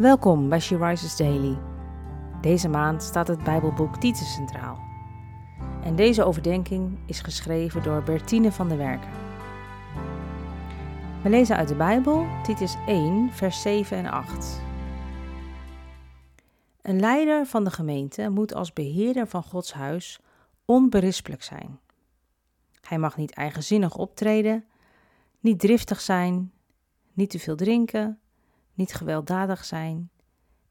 Welkom bij She Rises Daily. Deze maand staat het Bijbelboek Titus centraal. En deze overdenking is geschreven door Bertine van der Werken. We lezen uit de Bijbel Titus 1, vers 7 en 8. Een leider van de gemeente moet als beheerder van Gods huis onberispelijk zijn. Hij mag niet eigenzinnig optreden, niet driftig zijn, niet te veel drinken, niet gewelddadig zijn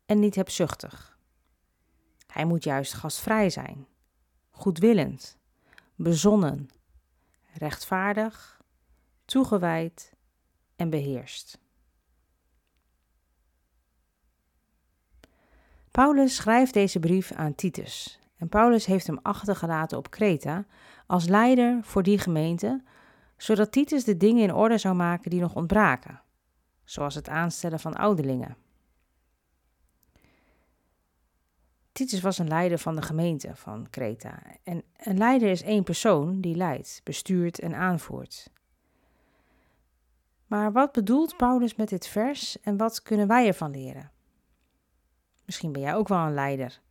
en niet hebzuchtig. Hij moet juist gastvrij zijn, goedwillend, bezonnen, rechtvaardig, toegewijd en beheerst. Paulus schrijft deze brief aan Titus en Paulus heeft hem achtergelaten op Kreta als leider voor die gemeente, zodat Titus de dingen in orde zou maken die nog ontbraken zoals het aanstellen van ouderlingen. Titus was een leider van de gemeente van Kreta. En een leider is één persoon die leidt, bestuurt en aanvoert. Maar wat bedoelt Paulus met dit vers en wat kunnen wij ervan leren? Misschien ben jij ook wel een leider.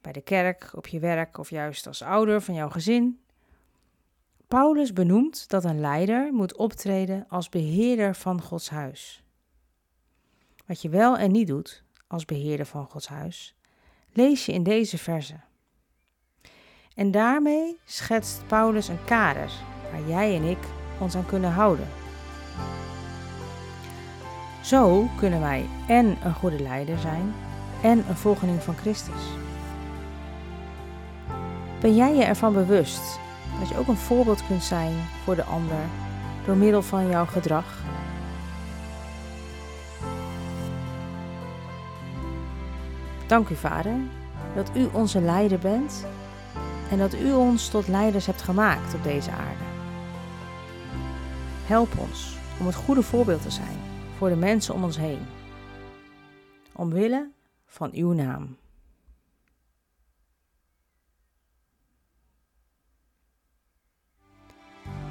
Bij de kerk, op je werk of juist als ouder van jouw gezin. Paulus benoemt dat een leider moet optreden als beheerder van Gods huis. Wat je wel en niet doet als beheerder van Gods huis, lees je in deze verse. En daarmee schetst Paulus een kader waar jij en ik ons aan kunnen houden. Zo kunnen wij en een goede leider zijn en een volgeling van Christus. Ben jij je ervan bewust dat je ook een voorbeeld kunt zijn voor de ander door middel van jouw gedrag. Dank u, Vader, dat u onze leider bent en dat u ons tot leiders hebt gemaakt op deze aarde. Help ons om het goede voorbeeld te zijn voor de mensen om ons heen. Omwille van uw naam.